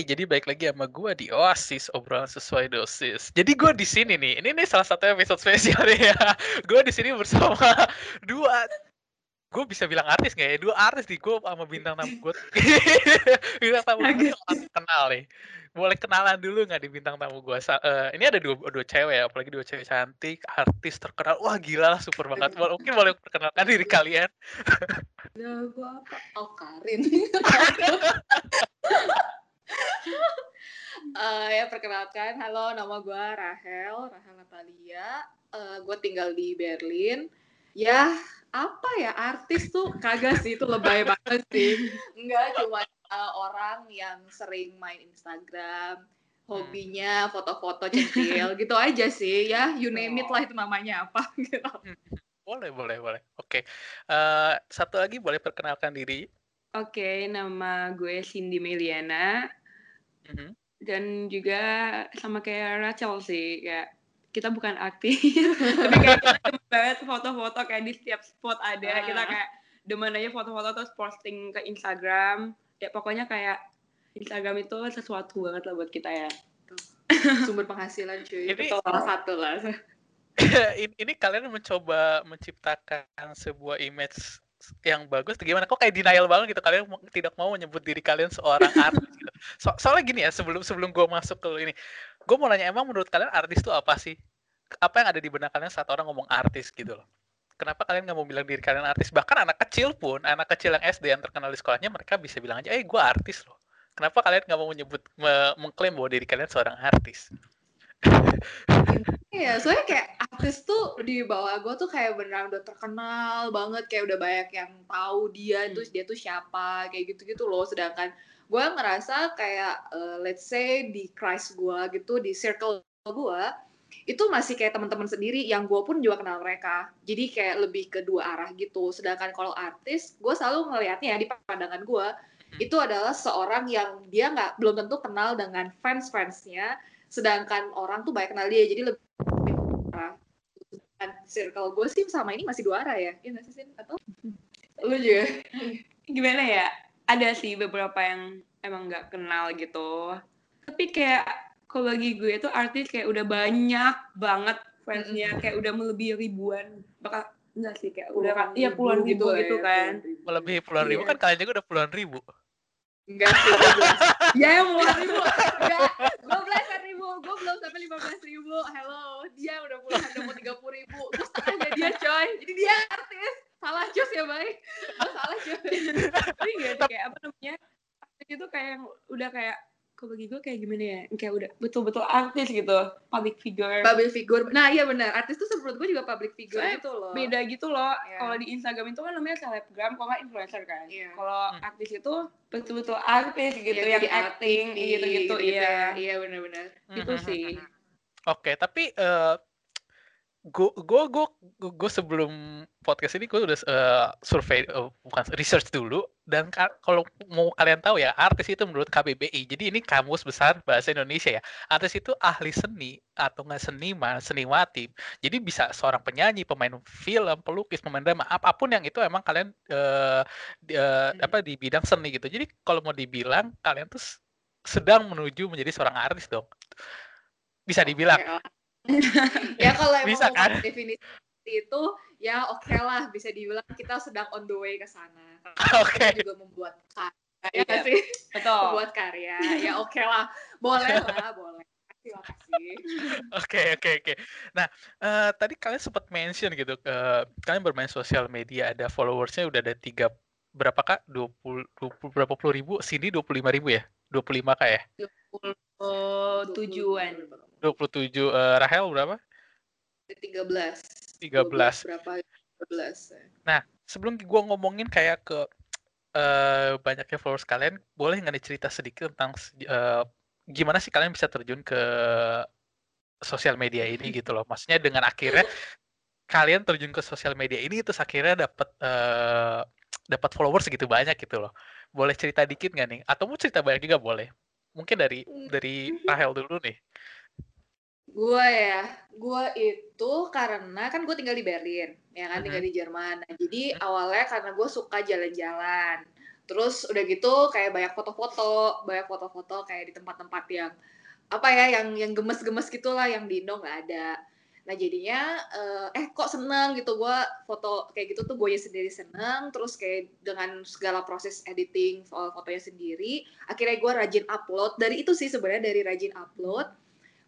Hey, jadi baik lagi sama gue di Oasis obrolan sesuai dosis. Jadi gue di sini nih, ini nih salah satu episode spesial ya. gue di sini bersama dua, gue bisa bilang artis nggak ya? Dua artis nih, gue sama bintang tamu gue. bintang tamu gue orang kenal nih. Boleh kenalan dulu nggak di bintang tamu gue? Uh, ini ada dua, dua cewek ya, apalagi dua cewek cantik, artis terkenal. Wah gila lah, super banget. Mungkin boleh perkenalkan diri kalian. Ya, gue apa? Oh, Karin. Uh, ya perkenalkan, halo nama gue Rahel, Rahel Natalia. Uh, gue tinggal di Berlin. Ya apa ya artis tuh kagak sih itu lebay banget sih. Enggak cuma uh, orang yang sering main Instagram, hobinya foto-foto centil gitu aja sih ya. You name it lah itu namanya apa gitu. Boleh boleh boleh. Oke. Okay. Uh, satu lagi boleh perkenalkan diri. Oke, okay, nama gue Cindy Meliana. Mm-hmm. Dan juga sama kayak Rachel sih, kayak kita bukan aktif, tapi kayak kita demen banget foto-foto kayak di setiap spot ada, uh. kita kayak demen aja foto-foto terus posting ke Instagram. Ya pokoknya kayak Instagram itu sesuatu banget lah buat kita ya. Sumber penghasilan cuy. Ini itu salah satu lah. ini, ini kalian mencoba menciptakan sebuah image yang bagus gimana? Kok kayak denial banget gitu? Kalian tidak mau menyebut diri kalian seorang artis gitu. so, soalnya gini ya sebelum sebelum gue masuk ke ini gue mau nanya emang menurut kalian artis itu apa sih? Apa yang ada di benak kalian saat orang ngomong artis gitu loh? Kenapa kalian nggak mau bilang diri kalian artis? Bahkan anak kecil pun anak kecil yang SD yang terkenal di sekolahnya mereka bisa bilang aja eh gue artis loh. Kenapa kalian nggak mau menyebut me mengklaim bahwa diri kalian seorang artis Iya, soalnya kayak artis tuh di bawah gue tuh kayak beneran udah terkenal banget, kayak udah banyak yang tahu dia, hmm. terus dia tuh siapa, kayak gitu-gitu loh. Sedangkan gue ngerasa kayak uh, let's say di Christ gue gitu, di circle gue, itu masih kayak teman-teman sendiri yang gue pun juga kenal mereka. Jadi kayak lebih ke dua arah gitu. Sedangkan kalau artis, gue selalu ngelihatnya ya di pandangan gue, hmm. itu adalah seorang yang dia nggak belum tentu kenal dengan fans-fansnya, sedangkan orang tuh banyak kenal dia jadi lebih arah circle gue sih sama ini masih dua arah ya iya nggak sih Sin? atau? Lu juga. Gimana ya? Ada sih beberapa yang emang nggak kenal gitu. Tapi kayak kalau bagi gue itu artis kayak udah banyak banget fansnya kayak udah melebihi ribuan bakal enggak sih kayak udah kan iya puluhan ribu, ribu gitu, ya, kan. melebihi puluhan ribu iya. kan kalian juga udah puluhan ribu. Enggak sih, Ya, yang puluhan ribu. Enggak. Gue belum sampai lima belas ribu. Hello, dia udah puluhan, udah mau tiga puluh ribu. Gue setengahnya dia, coy. Jadi dia artis. Salah cus ya, baik. Salah cus. Tapi enggak kayak apa namanya? Itu kayak yang udah kayak kalau bagi gue kayak gimana ya? Kayak udah betul-betul artis gitu. Public figure. Public figure. Nah iya benar artis tuh menurut gue juga public figure Soalnya gitu loh. beda gitu loh. Yeah. kalau di Instagram itu kan namanya selebgram kalau nggak influencer kan. Yeah. kalau hmm. artis itu betul-betul artis gitu yeah, yang acting gitu-gitu iya. Iya benar-benar itu hmm, hmm, sih. oke okay, tapi uh, gue gue gue gue sebelum podcast ini gue udah uh, survei uh, bukan research dulu. Dan kalau mau kalian tahu ya artis itu menurut KBBI jadi ini kamus besar bahasa Indonesia ya. Artis itu ahli seni atau nggak seniman seniwati. Jadi bisa seorang penyanyi pemain film pelukis pemain drama apa pun yang itu emang kalian uh, uh, apa di bidang seni gitu. Jadi kalau mau dibilang kalian tuh sedang menuju menjadi seorang artis dong. Bisa dibilang. okay. ya kalau emang bisa, kan? definisi itu ya oke okay lah bisa dibilang kita sedang on the way ke sana. Oke. Okay. juga membuat karya ya sih. Betul. membuat karya. Ya oke okay lah. Boleh lah, boleh. Terima kasih. Oke oke oke. Nah uh, tadi kalian sempat mention gitu, uh, kalian bermain sosial media ada followersnya udah ada tiga berapa kak? Dua puluh berapa puluh ribu? Sini dua puluh lima ribu ya? Dua puluh lima kak ya? Dua puluh tujuan. 27 uh, Rahel berapa? 13. 13. Berapa? 13. Ya. Nah, sebelum gue ngomongin kayak ke uh, banyaknya followers kalian, boleh nggak nih cerita sedikit tentang uh, gimana sih kalian bisa terjun ke sosial media ini gitu loh. Maksudnya dengan akhirnya kalian terjun ke sosial media ini terus akhirnya dapat uh, dapat followers segitu banyak gitu loh. Boleh cerita dikit nggak nih? Atau mau cerita banyak juga boleh. Mungkin dari dari Rahel dulu nih. Gue ya, gue itu karena kan gue tinggal di Berlin, ya kan, tinggal di Jerman. Nah, jadi awalnya karena gue suka jalan-jalan. terus udah gitu kayak banyak foto-foto banyak foto-foto kayak di tempat-tempat yang apa ya yang yang gemes-gemes gitulah yang di Indo nggak ada Nah jadinya uh, eh kok seneng gitu gue foto kayak gitu tuh gue sendiri seneng terus kayak dengan segala proses editing soal fotonya sendiri akhirnya gue rajin upload dari itu sih sebenarnya dari rajin upload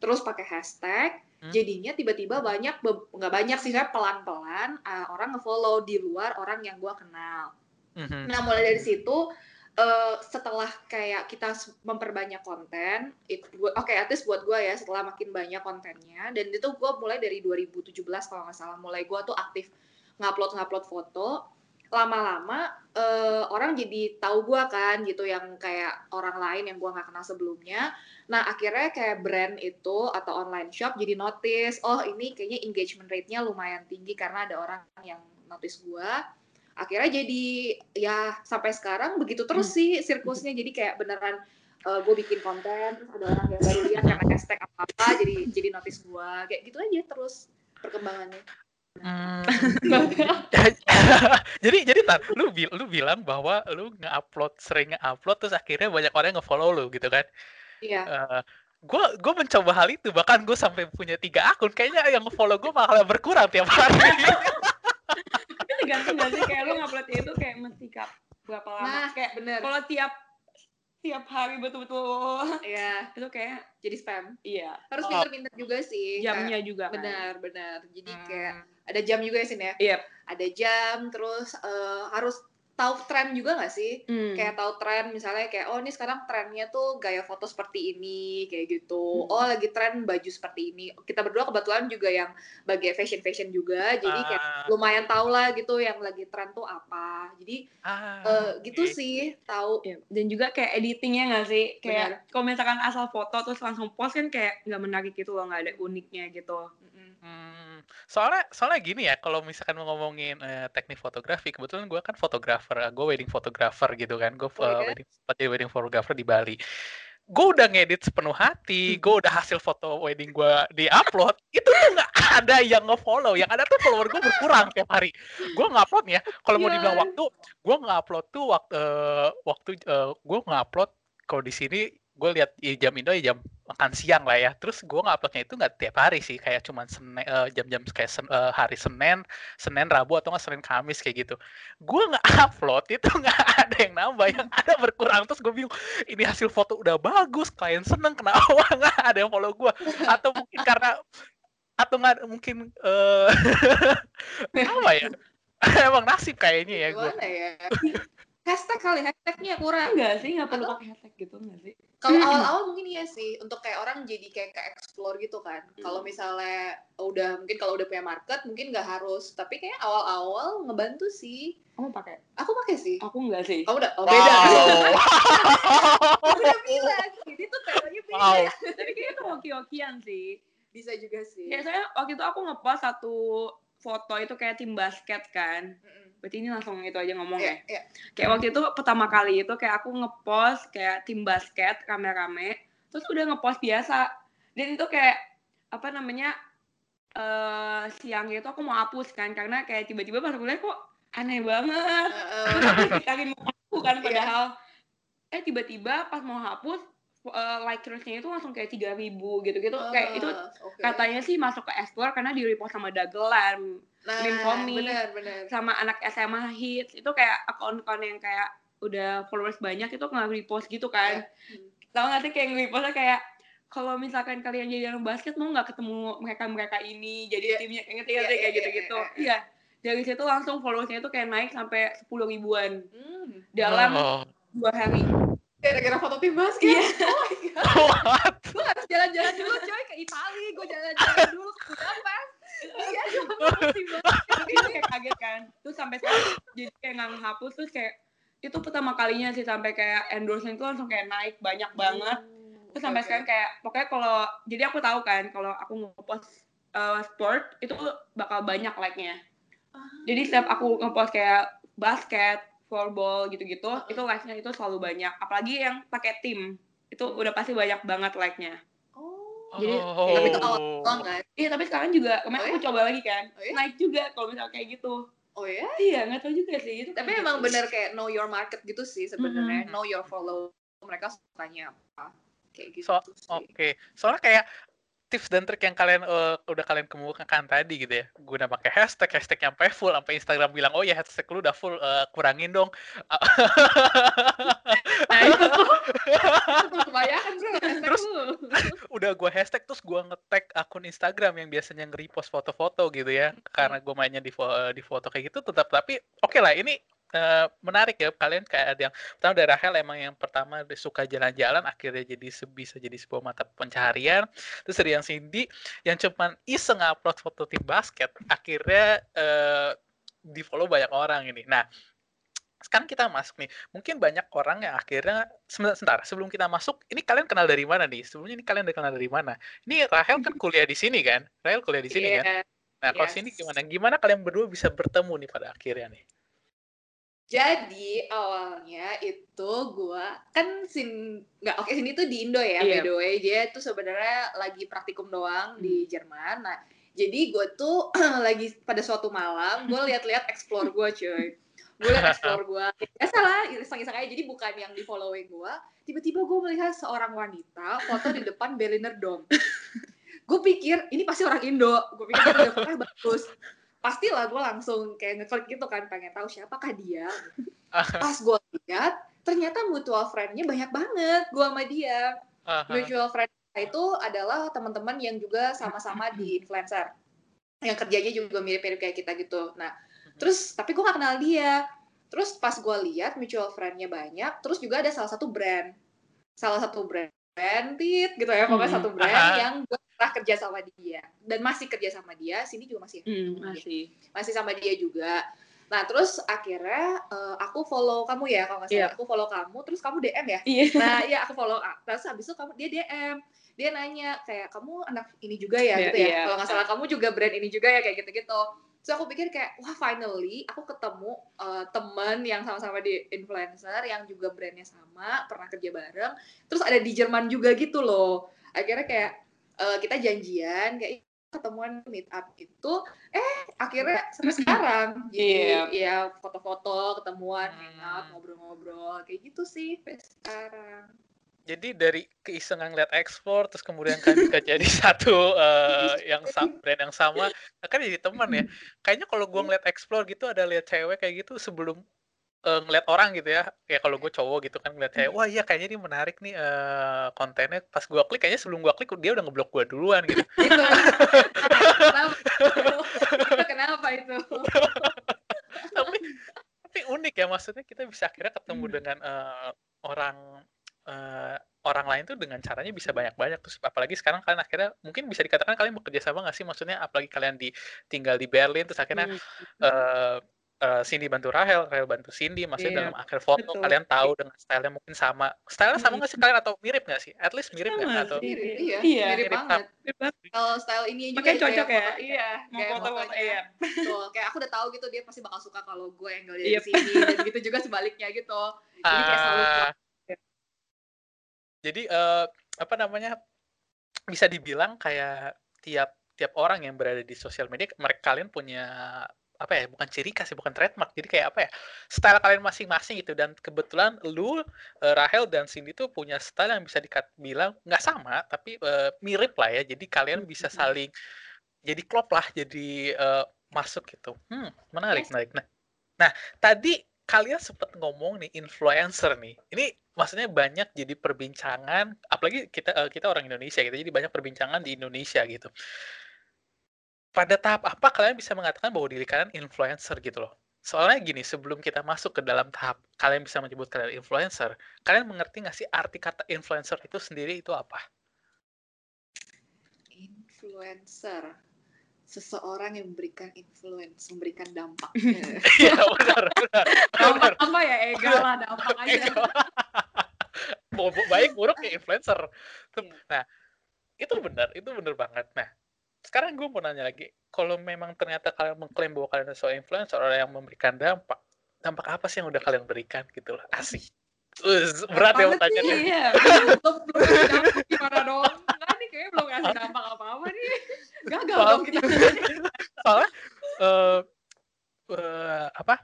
terus pakai hashtag hmm. jadinya tiba-tiba banyak nggak banyak sih saya pelan-pelan uh, orang ngefollow di luar orang yang gue kenal. Hmm. Nah mulai dari situ uh, setelah kayak kita memperbanyak konten, oke okay, at least buat gue ya setelah makin banyak kontennya dan itu gue mulai dari 2017 kalau nggak salah mulai gue tuh aktif ngupload ngupload foto lama-lama uh, orang jadi tahu gue kan gitu yang kayak orang lain yang gue nggak kenal sebelumnya. Nah akhirnya kayak brand itu atau online shop jadi notice oh ini kayaknya engagement rate-nya lumayan tinggi karena ada orang yang notice gue akhirnya jadi ya sampai sekarang begitu terus hmm. sih sirkusnya. Jadi kayak beneran uh, eh, gue bikin konten terus ada orang yang baru lihat karena hashtag apa apa jadi jadi notice gue kayak gitu aja terus perkembangannya Hmm. jadi jadi tar, lu bil, lu bilang bahwa lu nge-upload sering nge-upload terus akhirnya banyak orang yang nge-follow lu gitu kan? Iya. Uh, gue gue mencoba hal itu. Bahkan gue sampai punya tiga akun. Kayaknya yang nge-follow gue malah berkurang tiap hari. tergantung gak sih? Kayak lu ngupload itu kayak mesti kap berapa lama. Nah, kayak bener. Kalau tiap tiap hari betul-betul. Iya. Itu kayak jadi spam. Iya. Harus pinter-pinter juga sih jamnya juga kan? benar benar. Jadi hmm. kayak ada jam juga ya sini ya? Iya. Ada jam terus uh, harus tahu tren juga gak sih? Hmm. Kayak tahu tren misalnya kayak oh ini sekarang trennya tuh gaya foto seperti ini kayak gitu. Hmm. Oh lagi tren baju seperti ini. Kita berdua kebetulan juga yang bagian fashion fashion juga, jadi ah. kayak lumayan tahu lah gitu yang lagi tren tuh apa. Jadi ah, uh, gitu okay. sih tahu. Ya. Dan juga kayak editingnya gak sih? Kayak kalau misalkan asal foto terus langsung post kan kayak nggak menarik gitu loh, nggak ada uniknya gitu. Hmm, soalnya soalnya gini ya, kalau misalkan ngomongin uh, teknik fotografi, kebetulan gue kan fotografer, gue wedding photographer gitu kan, gue uh, wedding jadi wedding photographer di Bali. Gue udah ngedit sepenuh hati, hmm. gue udah hasil foto wedding gue di upload, itu tuh nggak ada yang nge-follow, yang ada tuh follower gue berkurang tiap hari. Gue ngupload ya, kalau mau dibilang iya. waktu, gue ngupload tuh waktu uh, waktu uh, gue ngupload kalau di sini gue lihat ya, jam Indo ya jam makan siang lah ya. Terus gue nguploadnya itu nggak tiap hari sih, kayak cuman Senin, uh, jam-jam kayak sen, uh, hari Senin, Senin, Rabu atau nggak Senin, Kamis kayak gitu. Gue nggak upload itu nggak ada yang nambah, yang ada berkurang. Terus gue bingung, ini hasil foto udah bagus, klien seneng, kenapa nggak ada yang follow gue? Atau mungkin karena atau nggak mungkin uh, apa ya? Emang nasib kayaknya ya gue. Ya? hashtag kali hashtagnya kurang enggak sih nggak perlu pakai hashtag gitu nggak sih kalau awal-awal mungkin iya sih untuk kayak orang jadi kayak ke explore gitu kan. Hmm. kalau misalnya udah mungkin kalau udah punya market mungkin nggak harus tapi kayak awal-awal ngebantu sih. Kamu pakai? Aku pakai sih. Aku enggak sih. Kamu udah? Oh, beda. Wow. udah bilang ini tuh temanya beda. Wow. tapi kayak itu hoki-hokian sih. Bisa juga sih. Ya saya waktu itu aku ngepost satu foto itu kayak tim basket kan. Mm -mm berarti ini langsung itu aja ngomong yeah, ya. Yeah. Kayak waktu itu pertama kali itu kayak aku ngepost kayak tim basket rame-rame, terus udah ngepost biasa. Dan itu kayak apa namanya uh, siang itu aku mau hapus kan karena kayak tiba-tiba pas aku lihat kok aneh banget. Uh, terus aku aku kan iya. padahal yeah. eh tiba-tiba pas mau hapus uh, like terusnya itu langsung kayak tiga ribu gitu-gitu uh, kayak itu okay. katanya sih masuk ke explore karena di repost sama Dagelan nah, Meme Komik bener, bener. sama anak SMA Hits itu kayak akun-akun yang kayak udah followers banyak itu nggak repost gitu kan yeah. hmm. tahu nggak sih kayak repostnya kayak kalau misalkan kalian jadi orang basket mau nggak ketemu mereka mereka ini jadi yeah. timnya inget yeah, kayak yeah, gitu gitu iya yeah, yeah. dari situ langsung followersnya itu kayak naik sampai sepuluh ribuan hmm. dalam oh. dua hari gara-gara foto tim basket. Yeah. oh my god. Gue harus jalan-jalan dulu coy ke Italia gue jalan-jalan dulu ke Budapest. Iya itu kayak kaget kan. Terus sampai sekarang jadi kayak nggak menghapus terus kayak itu pertama kalinya sih sampai kayak endorsement itu langsung kayak naik banyak banget. Hmm, terus sampai sekarang kayak pokoknya kalau jadi aku tahu kan kalau aku ngepost uh, sport itu bakal banyak like-nya. Ah. jadi setiap aku ngepost kayak basket floorball gitu-gitu uh itu like-nya itu selalu banyak apalagi yang pakai tim itu udah pasti banyak banget like-nya jadi oh. tapi itu awal doang kan iya tapi sekarang juga kemarin oh, aku ya? coba lagi kan oh, ya? naik juga kalau misalnya kayak gitu Oh ya? Iya, nggak tahu juga sih. Itu Tapi emang bener kayak know your market gitu sih sebenarnya. Mm -hmm. Know your follow. Mereka sukanya apa. Kayak gitu so, Oke. Okay. Soalnya kayak tips dan trik yang kalian uh, udah kalian kemukakan tadi gitu ya. Guna pakai hashtag hashtag yang full sampai Instagram bilang oh ya hashtag lu udah full uh, kurangin dong. Nah itu tuh. Terus udah gue hashtag terus gue ngetag akun Instagram yang biasanya nge-repost foto-foto gitu ya. Karena gue mainnya di, fo di foto kayak gitu tetap tapi oke okay lah ini uh, menarik ya kalian kayak ada yang pertama dari Rahel emang yang pertama suka jalan-jalan akhirnya jadi bisa jadi sebuah mata pencaharian. Terus dari yang Cindy yang cuman iseng upload foto tim basket akhirnya uh, di follow banyak orang ini. Nah sekarang kita masuk nih mungkin banyak orang yang akhirnya sebentar sebelum kita masuk ini kalian kenal dari mana nih? Sebelumnya ini kalian kenal dari mana? Ini Rahel kan kuliah di sini kan? Rahel kuliah di sini yeah. kan? Nah kalau yes. sini gimana? Gimana kalian berdua bisa bertemu nih pada akhirnya nih jadi awalnya itu gue kan sin nggak oke okay, sini tuh di Indo ya yeah. by the way dia tuh sebenarnya lagi praktikum doang hmm. di Jerman. Nah jadi gue tuh lagi pada suatu malam gue lihat-lihat explore gue cuy. Gue lihat explore gue. Ya salah iseng-iseng aja jadi bukan yang di following gue. Tiba-tiba gue melihat seorang wanita foto di depan Berliner Dom. gue pikir ini pasti orang Indo. Gue pikir fotonya bagus pastilah gue langsung kayak ngeklik gitu kan pengen tahu siapakah dia. Pas gue lihat ternyata mutual friend-nya banyak banget gue sama dia. Uh-huh. mutual friend itu adalah teman-teman yang juga sama-sama di influencer. Yang kerjanya juga mirip-mirip kayak kita gitu. Nah uh-huh. terus tapi gue gak kenal dia. Terus pas gue lihat mutual friend-nya banyak terus juga ada salah satu brand. Salah satu brand branded gitu ya pokoknya hmm. satu brand Aha. yang gue pernah kerja sama dia dan masih kerja sama dia sini juga masih hmm, masih masih sama dia juga nah terus akhirnya uh, aku follow kamu ya kalau nggak salah yeah. aku follow kamu terus kamu dm ya yeah. nah iya aku follow terus habis itu kamu dia dm dia nanya kayak kamu anak ini juga ya yeah, gitu ya yeah. kalau nggak salah kamu juga brand ini juga ya kayak gitu gitu so aku pikir kayak wah finally aku ketemu uh, temen yang sama-sama di influencer yang juga brandnya sama pernah kerja bareng terus ada di Jerman juga gitu loh. Akhirnya kayak uh, kita janjian kayak ketemuan meet up itu. Eh akhirnya sampai sekarang. Jadi yeah. ya foto-foto ketemuan hmm. hangout ngobrol-ngobrol kayak gitu sih sampai sekarang jadi dari keisengan ngeliat ekspor terus kemudian kan jadi satu uh, yang brand yang sama kan jadi teman ya. Kayaknya kalau gue ngeliat explore gitu ada lihat cewek kayak gitu sebelum uh, ngeliat orang gitu ya. Ya kalau gue cowok gitu kan ngeliat cewek wah iya kayaknya ini menarik nih uh, kontennya. Pas gue klik kayaknya sebelum gue klik dia udah ngeblok gue duluan gitu. Kenapa, kenapa itu? Tapi tapi unik ya maksudnya kita bisa akhirnya ketemu hmm. dengan uh, orang uh, orang lain tuh dengan caranya bisa banyak-banyak terus apalagi sekarang kalian akhirnya mungkin bisa dikatakan kalian bekerja sama nggak sih? Maksudnya apalagi kalian di tinggal di Berlin terus akhirnya hmm. uh, uh, Cindy bantu Rahel, Rahel bantu Cindy maksudnya yeah. dalam akhir foto Betul. kalian tahu dengan stylenya mungkin sama. Stylenya sama nggak sih kalian atau mirip nggak sih? At least mirip nggak? Atau mirip, iya, iya. mirip, mirip banget. kalau style ini juga Makanya cocok ya. foto, iya kayak foto foto iya. Betul. kayak aku udah tahu gitu dia pasti bakal suka kalau gue yang dari yep. sini dan gitu juga sebaliknya gitu. Jadi kayak selalu uh, jadi uh, apa namanya bisa dibilang kayak tiap tiap orang yang berada di sosial media mereka kalian punya apa ya bukan ciri khas ya bukan trademark. Jadi kayak apa ya style kalian masing-masing gitu. Dan kebetulan lu uh, Rahel dan Cindy tuh punya style yang bisa dibilang nggak sama tapi uh, mirip lah ya. Jadi kalian bisa saling jadi klop lah jadi uh, masuk gitu. Hmm menarik menarik. Nah nah tadi kalian sempat ngomong nih influencer nih. Ini maksudnya banyak jadi perbincangan, apalagi kita uh, kita orang Indonesia gitu. Jadi banyak perbincangan di Indonesia gitu. Pada tahap apa kalian bisa mengatakan bahwa diri kalian influencer gitu loh? Soalnya gini, sebelum kita masuk ke dalam tahap kalian bisa menyebut kalian influencer, kalian mengerti nggak sih arti kata influencer itu sendiri itu apa? Influencer seseorang yang memberikan influence, memberikan dampak. Iya benar, benar. Dampak apa ya? Egal lah, dampak aja. Baik buruk ya influencer. Iya. Nah, itu benar, itu benar banget. Nah, sekarang gue mau nanya lagi, kalau memang ternyata kalian mengklaim bahwa kalian seorang influencer, orang yang memberikan dampak, dampak apa sih yang udah kalian berikan gitu loh? Asik. Berat ya pertanyaannya. Iya, gimana dong? kayaknya belum ngasih dampak apa-apa nih. Gagal Soal, dong kita. Soalnya, uh, uh,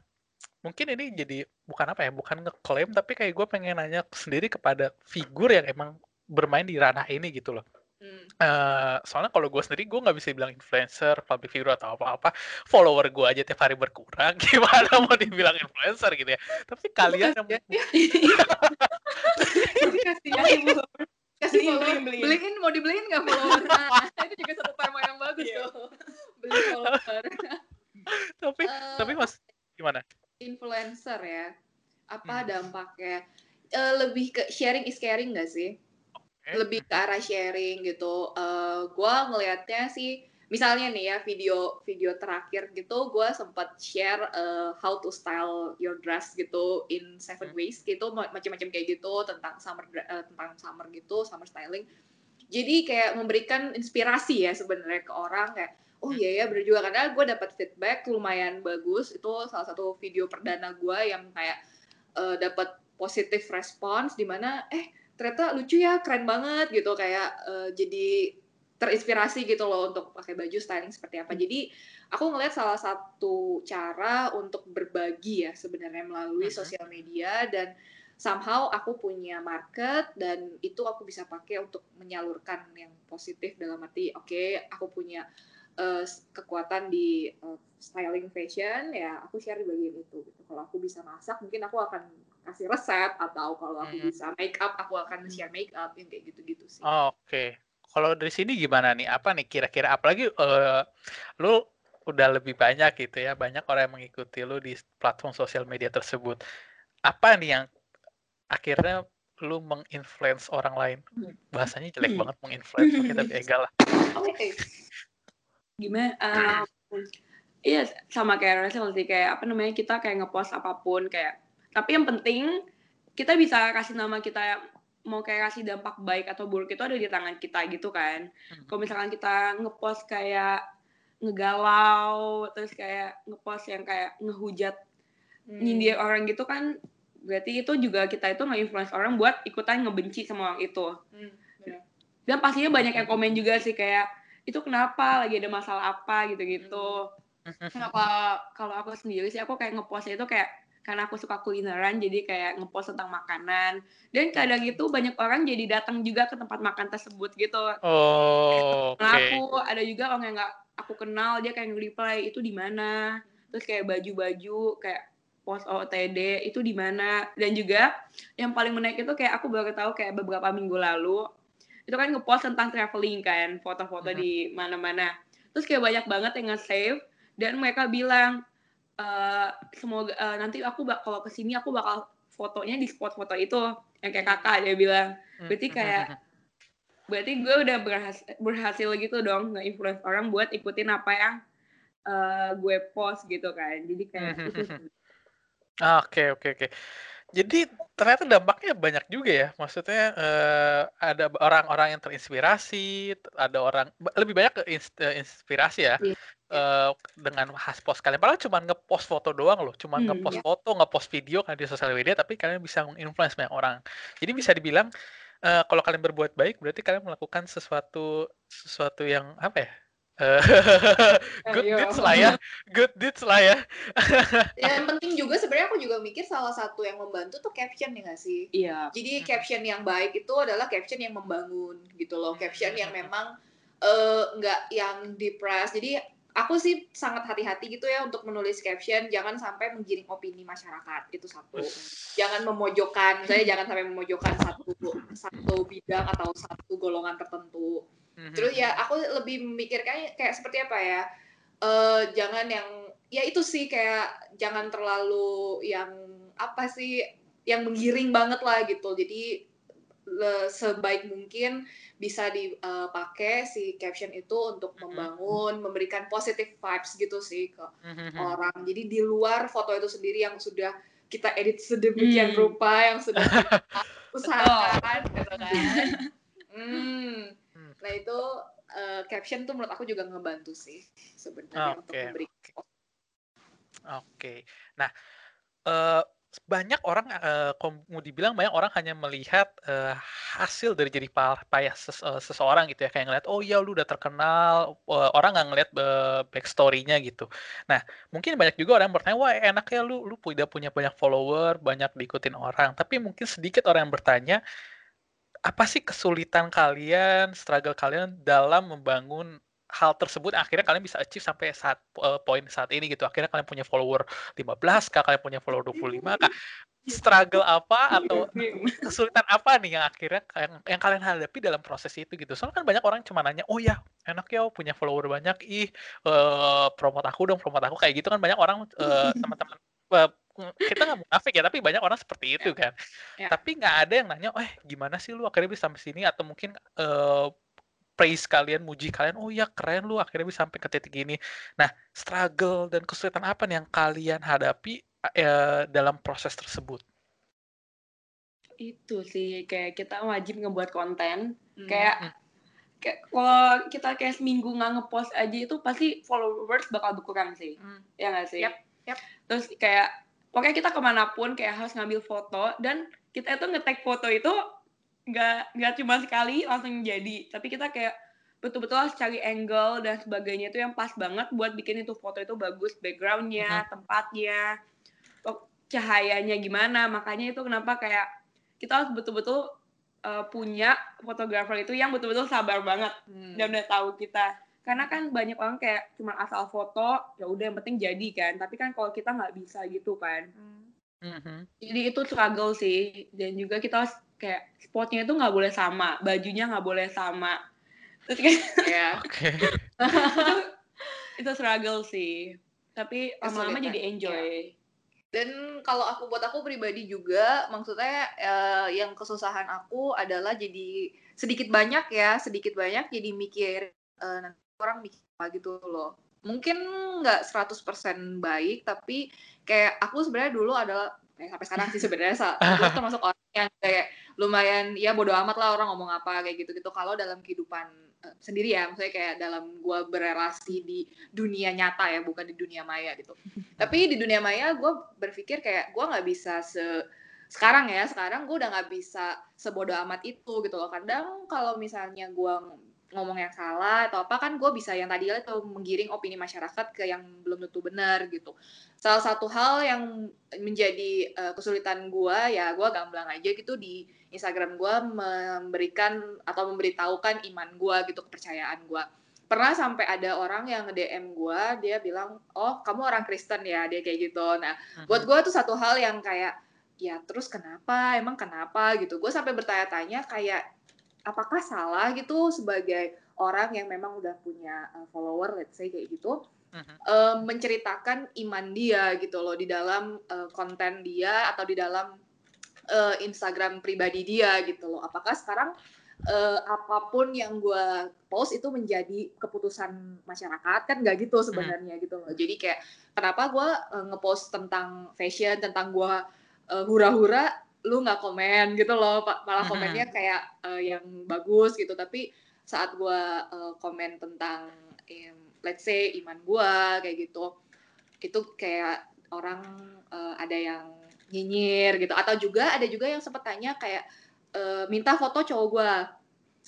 mungkin ini jadi bukan apa ya, bukan ngeklaim tapi kayak gue pengen nanya sendiri kepada figur yang emang bermain di ranah ini gitu loh. Hmm. Uh, soalnya kalau gue sendiri gue nggak bisa bilang influencer, public figure atau apa-apa. Follower gue aja tiap hari berkurang. Gimana mau dibilang influencer gitu ya? Tapi kalian yang kasih kasih follower beliin, beliin mau dibeliin nggak follower nah, itu juga satu tema yang bagus yeah. tuh beli follower tapi uh, tapi mas gimana influencer ya apa hmm. dampaknya uh, lebih ke sharing is caring gak sih lebih ke arah sharing gitu. Uh, gue ngelihatnya sih, misalnya nih ya video video terakhir gitu, gue sempat share uh, how to style your dress gitu in seven hmm. ways gitu, macam-macam kayak gitu tentang summer uh, tentang summer gitu, summer styling. Jadi kayak memberikan inspirasi ya sebenarnya ke orang kayak oh iya ya bener juga karena gue dapat feedback lumayan bagus itu salah satu video perdana gue yang kayak uh, dapat positif respons di mana eh ternyata lucu ya keren banget gitu kayak uh, jadi terinspirasi gitu loh untuk pakai baju styling seperti apa. Jadi aku ngelihat salah satu cara untuk berbagi ya sebenarnya melalui uh -huh. sosial media dan somehow aku punya market dan itu aku bisa pakai untuk menyalurkan yang positif dalam arti oke okay, aku punya uh, kekuatan di uh, styling fashion ya aku share di bagian itu gitu. Kalau aku bisa masak mungkin aku akan kasih resep atau kalau aku hmm. bisa make up aku akan share make up yang kayak gitu-gitu sih. Oh, Oke. Okay. Kalau dari sini gimana nih? Apa nih kira-kira apalagi uh, lu udah lebih banyak gitu ya, banyak orang yang mengikuti lu di platform sosial media tersebut. Apa nih yang akhirnya lu menginfluence orang lain? Hmm. Bahasanya jelek hmm. banget menginfluence, kita enggak lah. Oke. Okay gimana um, iya sama kayak Rachel sih kayak apa namanya kita kayak ngepost apa pun kayak tapi yang penting kita bisa kasih nama kita mau kayak kasih dampak baik atau buruk itu ada di tangan kita gitu kan hmm. kalau misalkan kita ngepost kayak ngegalau terus kayak ngepost yang kayak ngehujat hmm. nyindir orang gitu kan berarti itu juga kita itu nge-influence orang buat ikutan ngebenci sama orang itu hmm. dan pastinya banyak yang komen juga sih kayak itu kenapa? Lagi ada masalah apa? gitu-gitu. Kenapa kalau aku sendiri sih aku kayak ngepostnya itu kayak karena aku suka kulineran jadi kayak ngepost tentang makanan. Dan kadang itu banyak orang jadi datang juga ke tempat makan tersebut gitu. Oh nah okay. aku ada juga orang yang nggak aku kenal dia kayak nge-reply itu di mana? Terus kayak baju-baju kayak post OTD itu di mana? Dan juga yang paling menarik itu kayak aku baru tahu kayak beberapa minggu lalu itu kan ngepost tentang traveling kan foto-foto uh-huh. di mana-mana. Terus kayak banyak banget yang nge-save dan mereka bilang uh, semoga uh, nanti aku kalau ke sini aku bakal fotonya di spot foto itu yang kayak kakak dia bilang. Berarti kayak berarti gue udah berhasil, berhasil gitu dong nge-influence orang buat ikutin apa yang uh, gue post gitu kan. Jadi kayak Oke oke oke. Jadi ternyata dampaknya banyak juga ya. Maksudnya uh, ada orang-orang yang terinspirasi, ada orang lebih banyak ke eh, inspirasi ya. Iya. Uh, dengan khas post kalian. Padahal cuma ngepost foto doang loh, cuma hmm, ngepost iya. foto, ngepost video kan di sosial media, tapi kalian bisa menginfluence banyak orang. Jadi bisa dibilang uh, kalau kalian berbuat baik, berarti kalian melakukan sesuatu sesuatu yang apa ya? good Ayo. deeds lah ya. Good deeds lah ya. Yang penting juga sebenarnya aku juga mikir salah satu yang membantu tuh caption ya gak sih? Iya. Jadi caption yang baik itu adalah caption yang membangun gitu loh. Caption yang memang uh, nggak yang depress jadi aku sih sangat hati-hati gitu ya untuk menulis caption. Jangan sampai menggiring opini masyarakat itu satu. Jangan memojokkan. Saya jangan sampai memojokkan satu satu bidang atau satu golongan tertentu hmm Terus ya aku lebih memikirkan kayak seperti apa ya? Uh, jangan yang ya itu sih kayak jangan terlalu yang apa sih yang menggiring banget lah gitu. Jadi le, sebaik mungkin bisa dipakai uh, si caption itu untuk membangun, memberikan positive vibes gitu sih ke mm-hmm. orang. Jadi di luar foto itu sendiri yang sudah kita edit sedemikian mm. rupa yang sudah usahakan gitu kan. Hmm Nah itu uh, caption tuh menurut aku juga ngebantu sih sebenarnya okay. untuk memberi. Oke. Okay. Nah, uh, banyak orang uh, mau dibilang banyak orang hanya melihat uh, hasil dari jadi payah ses, uh, seseorang gitu ya kayak ngeliat oh ya lu udah terkenal uh, orang nggak ngeliat uh, backstorynya gitu nah mungkin banyak juga orang yang bertanya wah enak ya lu lu udah punya banyak follower banyak diikutin orang tapi mungkin sedikit orang yang bertanya apa sih kesulitan kalian struggle kalian dalam membangun hal tersebut akhirnya kalian bisa achieve sampai saat uh, poin saat ini gitu. Akhirnya kalian punya follower 15 kah, kalian punya follower 25 kah. Struggle apa atau kesulitan apa nih yang akhirnya yang, yang kalian hadapi dalam proses itu gitu. Soalnya kan banyak orang cuma nanya, "Oh ya, enak ya punya follower banyak. Ih, uh, promote aku dong, promote aku." Kayak gitu kan banyak orang uh, teman-teman uh, kita nggak munafik ya, tapi banyak orang seperti itu kan. Ya. Tapi nggak ada yang nanya, "Eh, gimana sih lu akhirnya bisa sampai sini?" atau mungkin uh, praise kalian, muji kalian, oh ya keren lu akhirnya bisa sampai ke titik ini. Nah, struggle dan kesulitan apa nih yang kalian hadapi eh, dalam proses tersebut? Itu sih kayak kita wajib ngebuat konten, hmm. kayak hmm. kayak kalau kita kayak seminggu nggak ngepost aja itu pasti followers bakal berkurang sih, hmm. ya nggak sih? Yep. Yep. Terus kayak pokoknya kita ke mana pun kayak harus ngambil foto dan kita itu ngetek foto itu nggak nggak cuma sekali langsung jadi tapi kita kayak betul-betul harus cari angle dan sebagainya itu yang pas banget buat bikin itu foto itu bagus backgroundnya uh-huh. tempatnya cahayanya gimana makanya itu kenapa kayak kita harus betul-betul uh, punya fotografer itu yang betul-betul sabar banget hmm. dan udah tahu kita karena kan banyak orang kayak cuma asal foto ya udah yang penting jadi kan tapi kan kalau kita nggak bisa gitu kan hmm. Mm-hmm. Jadi itu struggle sih dan juga kita harus kayak spotnya itu nggak boleh sama, bajunya nggak boleh sama. Terus kayak ya. Okay. itu, itu struggle sih. Tapi lama-lama jadi enjoy. Ya. Dan kalau aku buat aku pribadi juga, maksudnya uh, yang kesusahan aku adalah jadi sedikit banyak ya, sedikit banyak jadi mikir uh, nanti orang mikir apa gitu loh. Mungkin nggak 100% baik, tapi kayak aku sebenarnya dulu adalah eh, sampai sekarang sih sebenarnya aku termasuk orang yang kayak lumayan ya bodo amat lah orang ngomong apa kayak gitu gitu kalau dalam kehidupan uh, sendiri ya maksudnya kayak dalam gue berrelasi di dunia nyata ya bukan di dunia maya gitu. Tapi di dunia maya gue berpikir kayak gue nggak bisa se sekarang ya sekarang gue udah nggak bisa sebodoh amat itu gitu loh. Kadang kalau misalnya gue ngomong yang salah atau apa kan gue bisa yang tadi itu menggiring opini masyarakat ke yang belum tentu benar gitu. Salah satu hal yang menjadi uh, kesulitan gue ya gue gamblang aja gitu di Instagram gue memberikan atau memberitahukan iman gue gitu kepercayaan gue. Pernah sampai ada orang yang nge-DM gue dia bilang oh kamu orang Kristen ya dia kayak gitu. Nah uh-huh. buat gue tuh satu hal yang kayak ya terus kenapa emang kenapa gitu. Gue sampai bertanya-tanya kayak apakah salah gitu sebagai orang yang memang udah punya uh, follower let's say kayak gitu uh-huh. uh, menceritakan iman dia gitu loh di dalam uh, konten dia atau di dalam uh, Instagram pribadi dia gitu loh apakah sekarang uh, apa pun yang gue post itu menjadi keputusan masyarakat kan nggak gitu sebenarnya uh-huh. gitu loh jadi kayak kenapa gue uh, ngepost tentang fashion tentang gue uh, hura-hura lu nggak komen gitu loh malah komennya kayak uh, yang bagus gitu. Tapi saat gue uh, komen tentang um, let's say iman gue kayak gitu itu kayak orang uh, ada yang nyinyir gitu. Atau juga ada juga yang sempat tanya kayak uh, minta foto cowok gue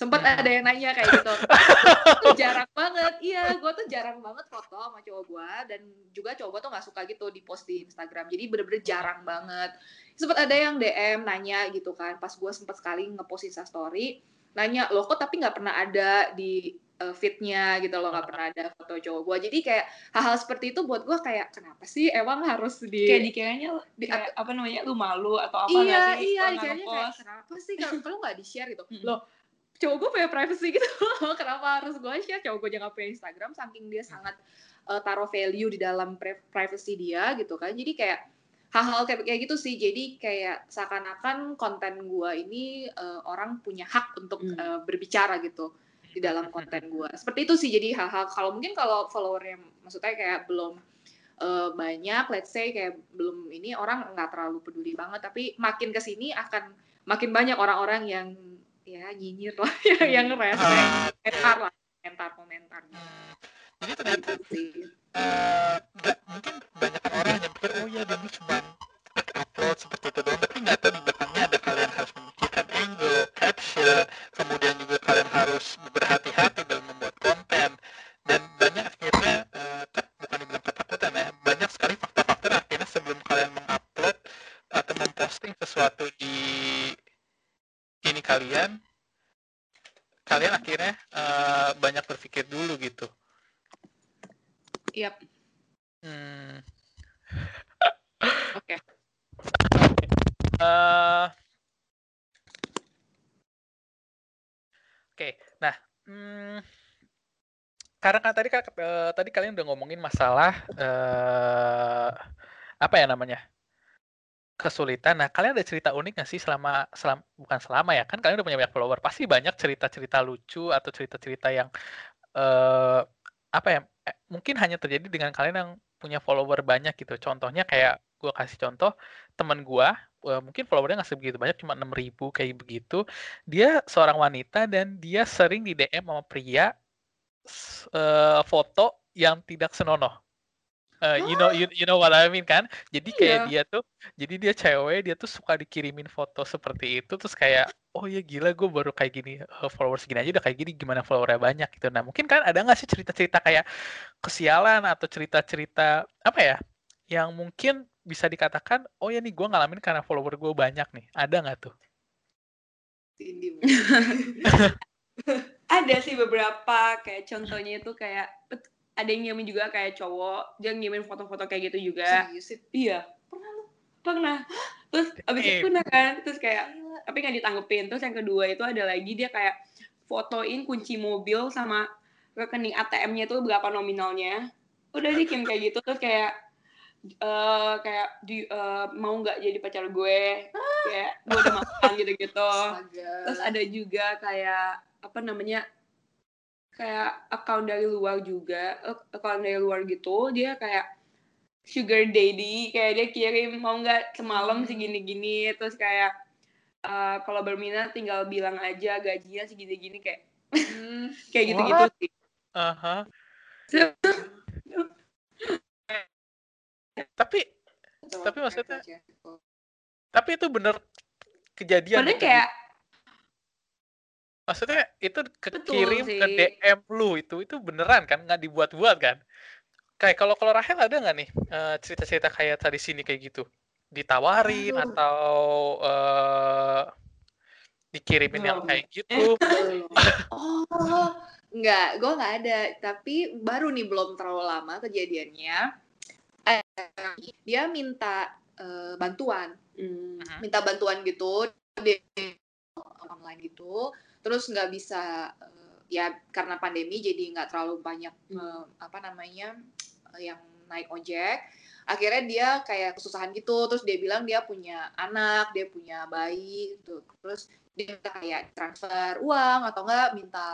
sempet hmm. ada yang nanya kayak gitu. Tuh jarang banget. Iya gue tuh jarang banget foto sama cowok gue dan juga cowok gue tuh nggak suka gitu di post di Instagram. Jadi bener-bener jarang banget. Sempet ada yang DM nanya gitu kan. Pas gue sempet sekali ngepost Insta story nanya lo kok tapi nggak pernah ada di uh, fitnya gitu loh nggak pernah ada foto cowok gue jadi kayak hal-hal seperti itu buat gue kayak kenapa sih emang harus di kayak dikiranya di, kayak, apa namanya lu malu atau apa iya sih, iya dikiranya kayak kenapa sih kalau nggak di share gitu. Hmm. loh cowok gue punya privacy gitu. Loh kenapa harus gue share? Cowok gue jangan punya Instagram saking dia sangat uh, taruh value di dalam privacy dia gitu kan. Jadi kayak hal-hal kayak kayak gitu sih. Jadi kayak seakan-akan konten gue ini uh, orang punya hak untuk hmm. uh, berbicara gitu di dalam konten gue seperti itu sih jadi hal-hal. Kalau mungkin kalau followernya maksudnya kayak belum uh, banyak let's say kayak belum ini orang nggak terlalu peduli banget. Tapi makin ke sini akan makin banyak orang-orang yang ya nyinyir lah yang rese ah. komentar lah komentar komentar. Jadi ternyata gitu sih. Eh, mungkin banyak orang yang oh ya dulu cuma upload seperti itu doang tapi nggak tahu udah ngomongin masalah uh, apa ya namanya kesulitan. Nah, kalian ada cerita unik nggak sih selama, selama bukan selama ya kan kalian udah punya banyak follower pasti banyak cerita-cerita lucu atau cerita-cerita yang uh, apa ya eh, mungkin hanya terjadi dengan kalian yang punya follower banyak gitu. Contohnya kayak gue kasih contoh teman gue uh, mungkin followernya nggak sebegitu banyak cuma enam ribu kayak begitu. Dia seorang wanita dan dia sering di DM sama pria uh, foto yang tidak senonoh. Uh, you know you, you know what I mean kan? Jadi kayak yeah. dia tuh jadi dia cewek, dia tuh suka dikirimin foto seperti itu terus kayak oh ya gila gue baru kayak gini uh, followers segini aja udah kayak gini gimana followernya banyak gitu. Nah, mungkin kan ada nggak sih cerita-cerita kayak kesialan atau cerita-cerita apa ya yang mungkin bisa dikatakan oh ya nih gue ngalamin karena follower gue banyak nih. Ada nggak tuh? ada sih beberapa kayak contohnya itu kayak ada yang ngirim juga kayak cowok dia ngirim foto-foto kayak gitu juga. Iya. Pernah lu? Pernah. Terus abis itu pernah kan? Terus kayak tapi nggak ditanggepin. Terus yang kedua itu ada lagi dia kayak fotoin kunci mobil sama rekening ATM-nya itu berapa nominalnya. Udah sih Kim kayak gitu. Terus kayak uh, kayak di uh, mau nggak jadi pacar gue? Kayak gue udah makan gitu-gitu. Terus ada juga kayak apa namanya kayak account dari luar juga account dari luar gitu dia kayak sugar daddy kayak dia kirim mau nggak semalam hmm. segini-gini terus kayak uh, kalau berminat tinggal bilang aja gajinya segini-gini kayak hmm. kayak gitu-gitu sih. Uh -huh. tapi tapi maksudnya tapi itu bener kejadian. Padahal kayak Maksudnya itu kekirim ke DM lu itu itu beneran kan nggak dibuat-buat kan? Kayak kalau kalau Rahel ada nggak nih uh, cerita-cerita kayak tadi sini kayak gitu? Ditawarin Aduh. atau uh, dikirimin yang kayak gitu? oh, nggak, gue nggak ada. Tapi baru nih belum terlalu lama kejadiannya. Eh, dia minta uh, bantuan, hmm. minta bantuan gitu di online gitu terus nggak bisa uh, ya karena pandemi jadi nggak terlalu banyak uh, apa namanya uh, yang naik ojek. Akhirnya dia kayak kesusahan gitu. Terus dia bilang dia punya anak dia punya bayi gitu. Terus dia minta kayak transfer uang atau enggak minta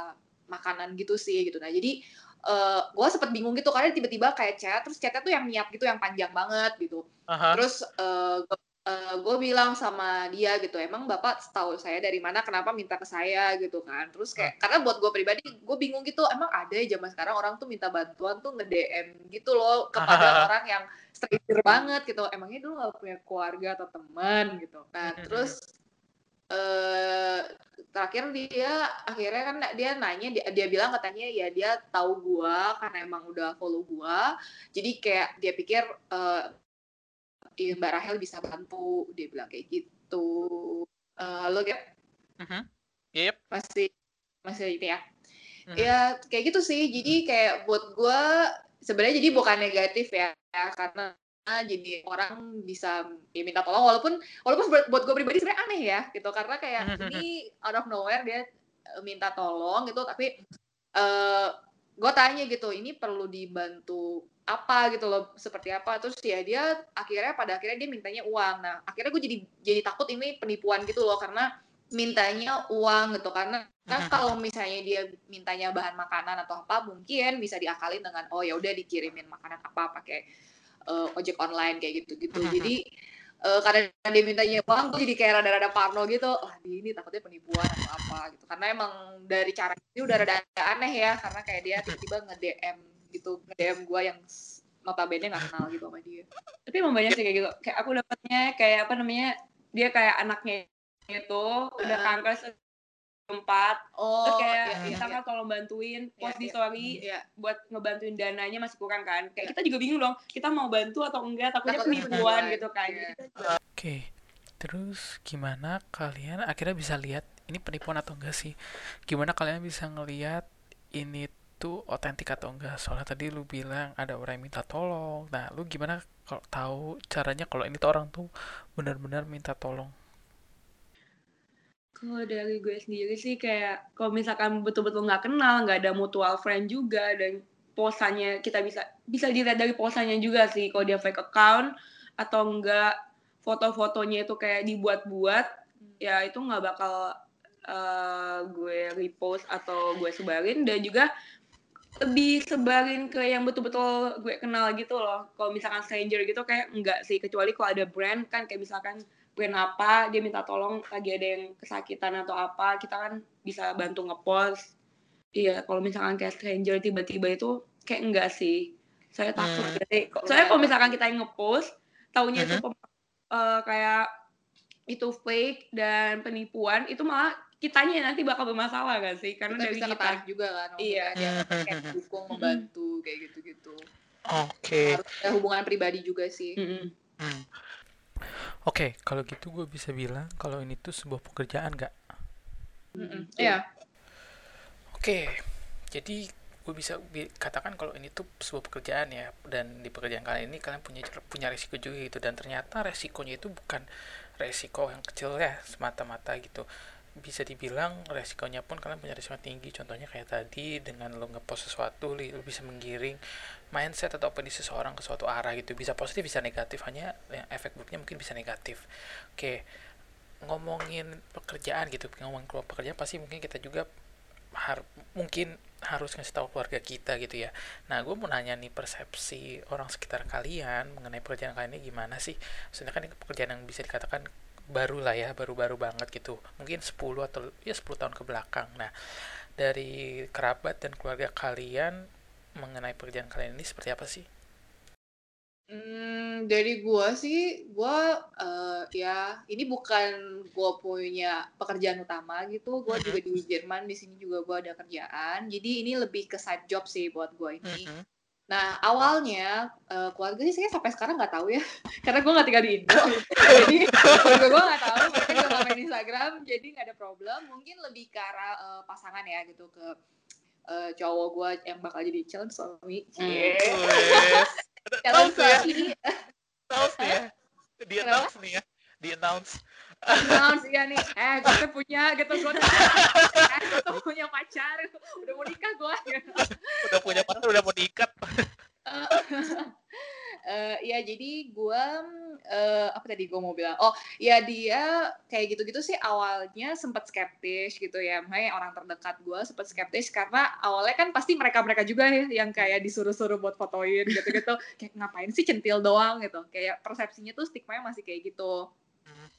makanan gitu sih gitu. Nah jadi uh, gue sempet bingung gitu. Karena tiba-tiba kayak chat terus chatnya tuh yang niat gitu yang panjang banget gitu. Uh -huh. terus uh, uh, eh, gue bilang sama dia gitu emang bapak tahu saya dari mana kenapa minta ke saya? gitu kan. Terus kayak hmm. karena buat gue pribadi gue bingung gitu emang ada ya zaman sekarang orang tuh minta bantuan tuh nge DM gitu loh kepada orang yang stranger banget gitu. Emangnya dulu gak punya keluarga atau teman? gitu. Nah terus uh, terakhir dia akhirnya kan dia nanya dia, dia bilang katanya ya dia tahu gua karena emang udah follow gua. Jadi kayak dia pikir uh, Mbak Rahel bisa bantu dia bilang kayak gitu. Uh, halo Gap uh -huh. yep. masih masih itu ya? Uh -huh. ya kayak gitu sih. Jadi kayak buat gue sebenarnya jadi bukan negatif ya, ya karena jadi orang bisa ya minta tolong walaupun walaupun buat, buat gue pribadi sebenarnya aneh ya gitu. Karena kayak ini out of nowhere dia eh, minta tolong gitu tapi uh, gue tanya gitu ini perlu dibantu apa gitu loh seperti apa. Terus ya dia akhirnya pada akhirnya dia mintanya uang. Nah akhirnya gue jadi jadi takut ini penipuan gitu loh karena mintanya uang gitu. Karena kan kalau misalnya dia mintanya bahan makanan atau apa mungkin bisa diakalin dengan oh ya udah dikirimin makanan apa pakai uh, ojek online kayak gitu gitu jadi uh, karena dia mintanya uang gue jadi kayak rada-rada parno gitu. Oh di ini takutnya penipuan atau apa gitu. Karena emang dari cara ini udah rada aneh ya karena kayak dia tiba-tiba nge DM gitu nge-DM gue yang notabene gak kenal gitu sama dia tapi emang banyak sih kayak gitu kayak aku dapetnya kayak apa namanya dia kayak anaknya itu udah kanker tempat oh, terus kayak iya, iya, iya. tolong bantuin iya, post iya, di story iya. buat ngebantuin dananya masih kurang kan kayak iya. kita juga bingung dong kita mau bantu atau enggak takutnya penipuan gitu kan iya. oke okay. terus gimana kalian akhirnya bisa lihat ini penipuan atau enggak sih gimana kalian bisa ngelihat ini tuh otentik atau enggak? Soalnya tadi lu bilang ada orang yang minta tolong. Nah lu gimana kalau tahu caranya kalau ini tuh orang tuh benar-benar minta tolong? Kalau dari gue sendiri sih kayak kalau misalkan betul-betul nggak kenal nggak ada mutual friend juga dan posanya kita bisa bisa dilihat dari posanya juga sih. Kalau dia fake account atau enggak foto-fotonya itu kayak dibuat-buat ya itu nggak bakal uh, gue repost atau gue sebarin. Dan juga lebih sebarin ke yang betul-betul gue kenal gitu loh. Kalau misalkan stranger gitu kayak enggak sih, kecuali kalau ada brand kan kayak misalkan brand apa dia minta tolong lagi ada yang kesakitan atau apa, kita kan bisa bantu ngepost. Iya, kalau misalkan kayak stranger tiba-tiba itu kayak enggak sih. Saya takut hmm. jadi soalnya kalau misalkan kita yang ngepost, taunya hmm. itu uh, kayak itu fake dan penipuan, itu malah kitanya nanti bakal bermasalah gak sih? Karena kita dari bisa kita juga kan. Iya. Dia kayak dukung, membantu kayak gitu-gitu. Oke. Okay. Harus ada hubungan pribadi juga sih. Hmm. Oke, okay, kalau gitu gue bisa bilang kalau ini tuh sebuah pekerjaan gak? Iya. Oke, okay, jadi gue bisa katakan kalau ini tuh sebuah pekerjaan ya dan di pekerjaan kalian ini kalian punya punya resiko juga gitu dan ternyata resikonya itu bukan resiko yang kecil ya semata-mata gitu bisa dibilang resikonya pun kalian punya resiko tinggi contohnya kayak tadi dengan lo ngepost sesuatu lo bisa menggiring mindset atau opini seseorang ke suatu arah gitu bisa positif bisa negatif hanya yang efek buruknya mungkin bisa negatif oke ngomongin pekerjaan gitu ngomongin keluar pekerjaan pasti mungkin kita juga har mungkin harus ngasih tahu keluarga kita gitu ya. Nah, gue mau nanya nih persepsi orang sekitar kalian mengenai pekerjaan kalian ini gimana sih? Maksudnya kan ini pekerjaan yang bisa dikatakan baru lah ya baru-baru banget gitu mungkin 10 atau ya 10 tahun ke belakang nah dari kerabat dan keluarga kalian mengenai pekerjaan kalian ini seperti apa sih? Hmm, dari gua sih, gua uh, ya ini bukan gua punya pekerjaan utama gitu. Gua juga di Jerman, di sini juga gua ada kerjaan. Jadi ini lebih ke side job sih buat gua ini. Nah, awalnya uh, keluarga sih saya sampai sekarang nggak tahu ya, karena gue nggak tinggal di Indo. jadi keluarga gue nggak tahu, mereka juga main Instagram, jadi nggak ada problem. Mungkin lebih ke arah uh, pasangan ya gitu ke uh, cowok gue yang bakal jadi calon suami. Yeah. calon suami. Tahu ya. Di announce nih ya. Di announce. Announce ya nih. Eh, gue punya gitu gue. Eh, gue punya pacar. Udah mau nikah gue. udah punya pacar, udah mau nikah. uh, ya jadi gue uh, apa tadi gue mau bilang oh ya dia kayak gitu-gitu sih awalnya sempat skeptis gitu ya makanya orang terdekat gue sempat skeptis karena awalnya kan pasti mereka mereka juga ya yang kayak disuruh-suruh buat fotoin gitu-gitu kayak ngapain sih centil doang gitu kayak persepsinya tuh stigma masih kayak gitu.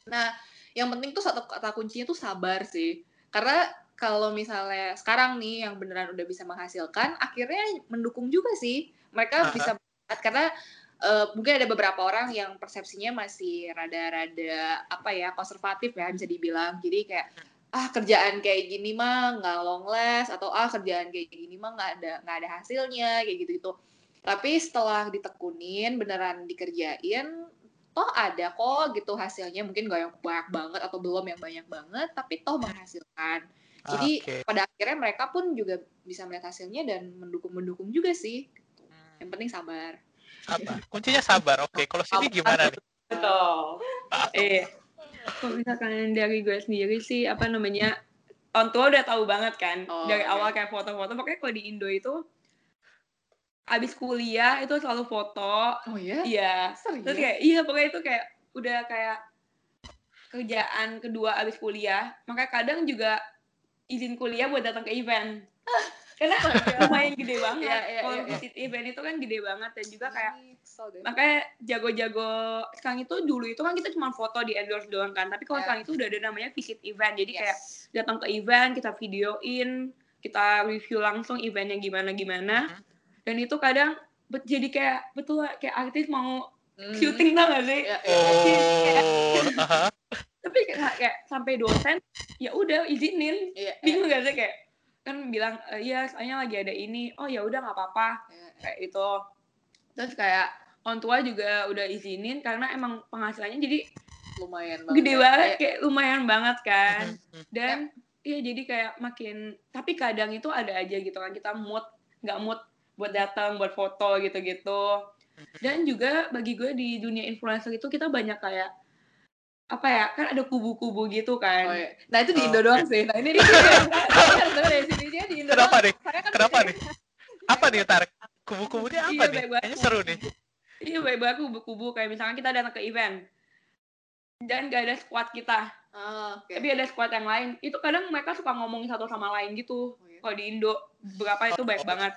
Nah yang penting tuh satu kata kuncinya tuh sabar sih. Karena kalau misalnya sekarang nih yang beneran udah bisa menghasilkan akhirnya mendukung juga sih. Mereka uh -huh. bisa karena uh, mungkin ada beberapa orang yang persepsinya masih rada-rada apa ya konservatif ya bisa dibilang. Jadi kayak ah kerjaan kayak gini mah nggak long last atau ah kerjaan kayak gini mah nggak ada nggak ada hasilnya kayak gitu gitu tapi setelah ditekunin beneran dikerjain toh ada kok gitu hasilnya. Mungkin gak yang banyak banget atau belum yang banyak banget tapi toh menghasilkan. Jadi okay. pada akhirnya mereka pun juga bisa melihat hasilnya dan mendukung mendukung juga sih gitu. yang penting sabar. Sabar. Kuncinya sabar. Oke okay. kalau sini gimana nih? Betul. Eh kalau misalkan dari gue sendiri sih apa namanya orang tua udah tahu banget kan oh, dari okay. awal kayak foto-foto pokoknya kalau di Indo itu abis kuliah itu selalu foto. Oh ya iya. Serius? terus kayak iya pokoknya itu kayak udah kayak kerjaan kedua abis kuliah. Makanya kadang juga izin kuliah buat datang ke event. Karena lumayan gede banget. yeah, yeah, kalau yeah, visit yeah. event itu kan gede banget dan juga kayak makanya jago-jago sekarang itu dulu itu kan kita cuma foto di endorse doang kan. Tapi kalau yeah. sekarang itu udah ada namanya visit event. Jadi yes. kayak datang ke event kita videoin kita review langsung eventnya gimana gimana mm -hmm. Dan itu kadang jadi kayak betul kayak artis mau mm. syuting tau gak sih? Yeah, yeah. Oh, kayak, tapi kayak, kayak sampai dosen ya udah izinin. Yeah, bingung yeah. gak sih? Kayak kan bilang e, iya soalnya lagi ada ini. Oh ya udah nggak apa-apa. Yeah. kayak itu terus kayak orang tua juga udah izinin karena emang penghasilannya jadi lumayan banget. gede banget kayak lumayan banget kan. Dan iya jadi kayak makin tapi kadang itu ada aja gitu kan kita mood nggak mood buat datang buat foto gitu-gitu dan juga bagi gue di dunia influencer itu kita banyak kayak apa ya kan ada kubu-kubu gitu kan. Oh, iya. Nah itu di Indo oh, doang sih. Nah ini dari sini dia di Indo. Kenapa nih? Kan Kenapa nih? Apa nih tarik? Kubu-kubu dia apa iya, nih? Kayaknya seru nih. Iya baik banget kubu-kubu kayak misalkan kita datang ke event dan gak ada squad kita. Oh, okay. Tapi ada squad yang lain. Itu kadang mereka suka ngomongin satu sama lain gitu. Oh, iya. Kalau di Indo berapa itu baik banget.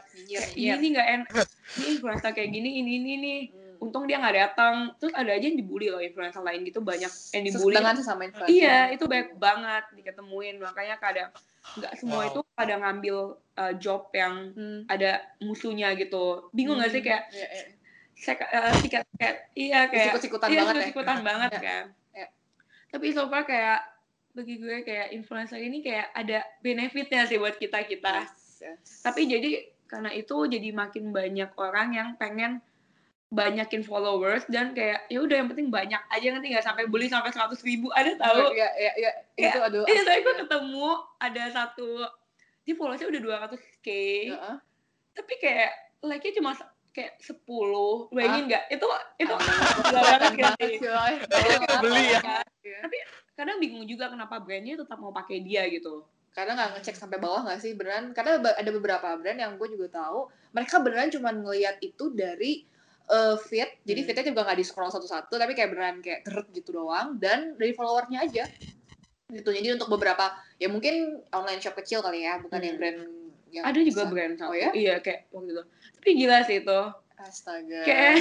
Ini nih nggak enak. Ini influencer kayak gini, ini ini nih. Hmm. Untung dia nggak datang. Terus ada aja yang dibully loh influencer lain gitu banyak yang dibully. Dengan sesama influencer. Iya, itu baik banget diketemuin. Makanya kadang nggak semua wow. itu pada ngambil uh, job yang hmm. ada musuhnya gitu. Bingung nggak hmm. sih kayak yeah, yeah. Saya, uh, sikat, kayak iya kayak sikut-sikutan iya, banget sikut-sikutan ya. banget yeah. kan tapi so far kayak bagi gue kayak influencer ini kayak ada benefitnya sih buat kita kita. Yes, yes. tapi jadi karena itu jadi makin banyak orang yang pengen banyakin followers dan kayak ya udah yang penting banyak aja nanti nggak? Sampai beli sampai seratus ribu ada tahu? Ya ya ya itu aduh iya tapi gue ketemu ada satu di followersnya udah 200 k. Uh -huh. tapi kayak like-nya cuma kayak sepuluh. Bayangin nggak? Itu itu gila banget kan beli ya. tapi kadang bingung juga kenapa brandnya tetap mau pakai dia gitu. Karena nggak ngecek sampai bawah nggak sih? Beneran karena ada beberapa brand yang gue juga tahu mereka beneran cuma ngelihat itu dari uh, feed. Jadi hmm. feednya juga nggak di scroll satu-satu tapi kayak beneran kayak geret gitu doang dan dari followernya aja. Gitu. Jadi untuk beberapa ya mungkin online shop kecil kali ya bukan hmm. yang brand yang ada juga brand oh ya? Iya kayak waktu itu. Tapi gila sih itu. Astaga. Kayak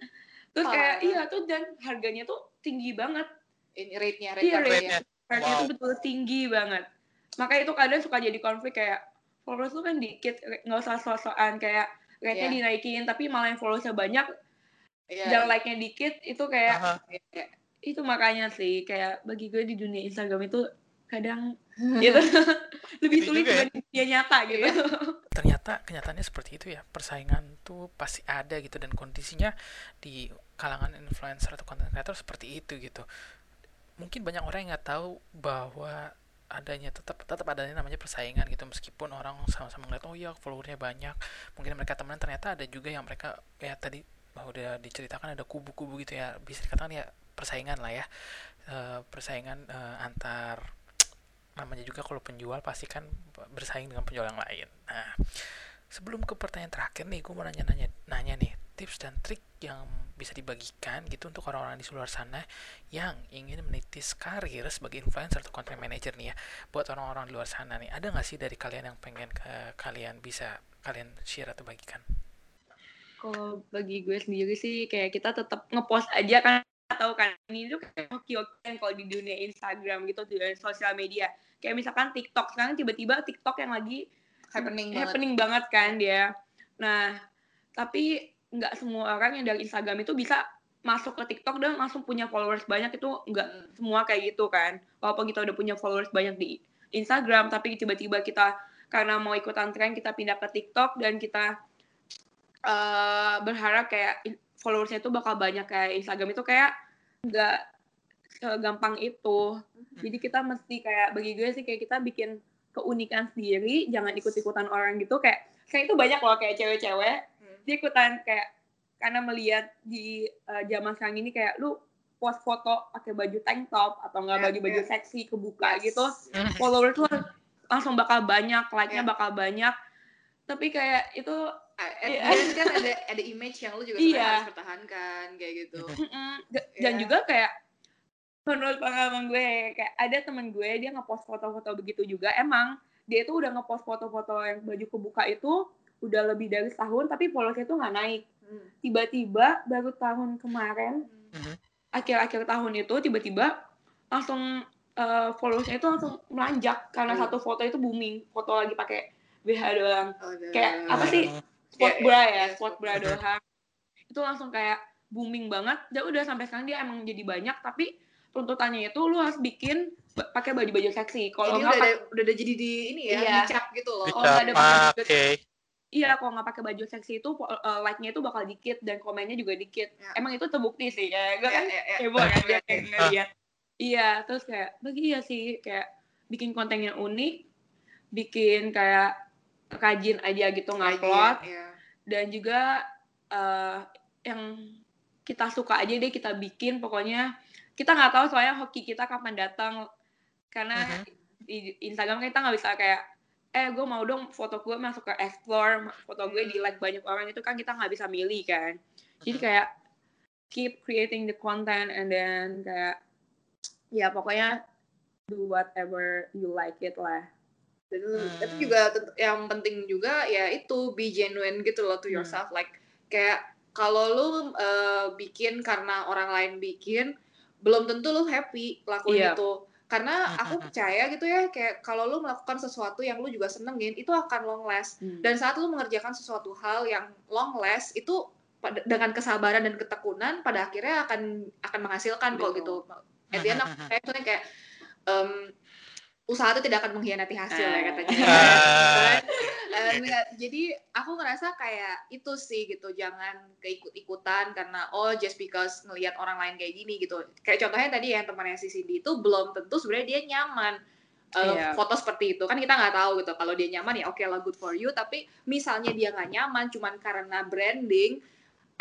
terus kayak iya tuh dan harganya tuh tinggi banget. Ini rate-nya rate iya rate-nya. Rate wow. itu betul tinggi banget. Makanya itu kadang suka jadi konflik kayak followers tuh kan dikit nggak usah sosokan kayak rate-nya yeah. dinaikin tapi malah yang followersnya banyak yeah. dan like-nya dikit itu kayak uh -huh. itu makanya sih kayak bagi gue di dunia Instagram itu kadang gitu. Lebih sulit ya. dibanding dia nyata gitu. Iya. ternyata kenyataannya seperti itu ya. Persaingan tuh pasti ada gitu dan kondisinya di kalangan influencer atau content creator seperti itu gitu. Mungkin banyak orang yang nggak tahu bahwa adanya tetap tetap adanya namanya persaingan gitu. Meskipun orang sama-sama ngeliat oh iya followernya banyak. Mungkin mereka temenan ternyata ada juga yang mereka ya tadi udah diceritakan ada kubu-kubu gitu ya. Bisa dikatakan ya persaingan lah ya. E, persaingan e, antar namanya juga kalau penjual pasti kan bersaing dengan penjual yang lain. Nah, sebelum ke pertanyaan terakhir nih, gue mau nanya-nanya nanya nih tips dan trik yang bisa dibagikan gitu untuk orang-orang di luar sana yang ingin menitis karir sebagai influencer atau content manager nih ya buat orang-orang di luar sana nih ada nggak sih dari kalian yang pengen ke kalian bisa kalian share atau bagikan? Kalau bagi gue sendiri sih kayak kita tetap ngepost aja kan tahu kan ini tuh kayak hoki-hokian kalau di dunia Instagram gitu di dunia sosial media kayak misalkan TikTok sekarang tiba-tiba TikTok yang lagi happening happening banget. banget kan dia nah tapi nggak semua orang yang dari Instagram itu bisa masuk ke TikTok dan langsung punya followers banyak itu nggak hmm. semua kayak gitu kan walaupun kita udah punya followers banyak di Instagram tapi tiba-tiba kita karena mau ikutan tren kita pindah ke TikTok dan kita uh, berharap kayak followersnya itu bakal banyak kayak Instagram itu kayak nggak gampang itu jadi kita mesti kayak bagi gue sih kayak kita bikin keunikan sendiri jangan ikut-ikutan orang gitu kayak kayak itu banyak loh kayak cewek-cewek hmm. dia ikutan kayak karena melihat di uh, zaman sekarang ini kayak lu post foto pakai baju tank top atau enggak baju-baju yeah. seksi kebuka yes. gitu hmm. followers tuh langsung bakal banyak like-nya yeah. bakal banyak tapi kayak itu at kan ada ada image yang lu juga iya. harus pertahankan kayak gitu dan yeah. juga kayak menurut pengalaman gue kayak ada temen gue dia ngepost foto-foto begitu juga emang dia itu udah ngepost foto-foto yang baju kebuka itu udah lebih dari setahun tapi followersnya tuh nggak naik hmm. tiba-tiba baru tahun kemarin hmm. akhir-akhir tahun itu tiba-tiba langsung uh, followersnya itu langsung melanjak karena hmm. satu foto itu booming foto lagi pakai BH doang oh, kayak apa sih sport yeah, bra ya yeah, sport bra doang itu langsung kayak booming banget dan udah sampai sekarang dia emang jadi banyak tapi tuntutannya itu lu harus bikin pakai baju-baju seksi kalau nggak udah, udah, udah jadi di ini ya iya. dicap gitu loh kalau nggak ada baju okay. Iya, kalau nggak pakai baju seksi itu uh, like-nya itu bakal dikit dan komennya juga dikit. Ya. Emang itu terbukti sih ya, gue ya, kan ya, ya. heboh kan dia kayak ngeliat. Iya, terus kayak bagi iya sih kayak bikin konten yang unik bikin kayak rajin aja gitu ngupload yeah. Dan juga uh, yang kita suka aja deh kita bikin. Pokoknya kita nggak tahu soalnya hoki kita kapan datang. Karena uh -huh. di Instagram kita nggak bisa kayak eh gue mau dong foto gue masuk ke explore foto gue di like banyak orang itu kan kita nggak bisa milih kan. Jadi kayak keep creating the content and then kayak ya pokoknya do whatever you like it lah dan hmm. tapi juga yang penting juga ya itu be genuine gitu loh to hmm. yourself hmm. like kayak kalau lu uh, bikin karena orang lain bikin belum tentu lu happy lakuin yeah. itu karena hmm, aku percaya gitu ya kayak kalau lu melakukan sesuatu yang lu juga senengin itu akan long last hmm. dan saat lu mengerjakan sesuatu hal yang long last itu dengan kesabaran dan ketekunan pada akhirnya akan akan menghasilkan kok gitu. At the end kayak um, usaha itu tidak akan mengkhianati hasil ya katanya. Dan, jadi aku ngerasa kayak itu sih gitu, jangan keikut-ikutan karena oh just because ngelihat orang lain kayak gini gitu. Kayak contohnya tadi yang temannya si Cindy itu belum tentu sebenarnya dia nyaman uh, yeah. foto seperti itu kan kita nggak tahu gitu kalau dia nyaman ya oke okay lah good for you tapi misalnya dia nggak nyaman cuman karena branding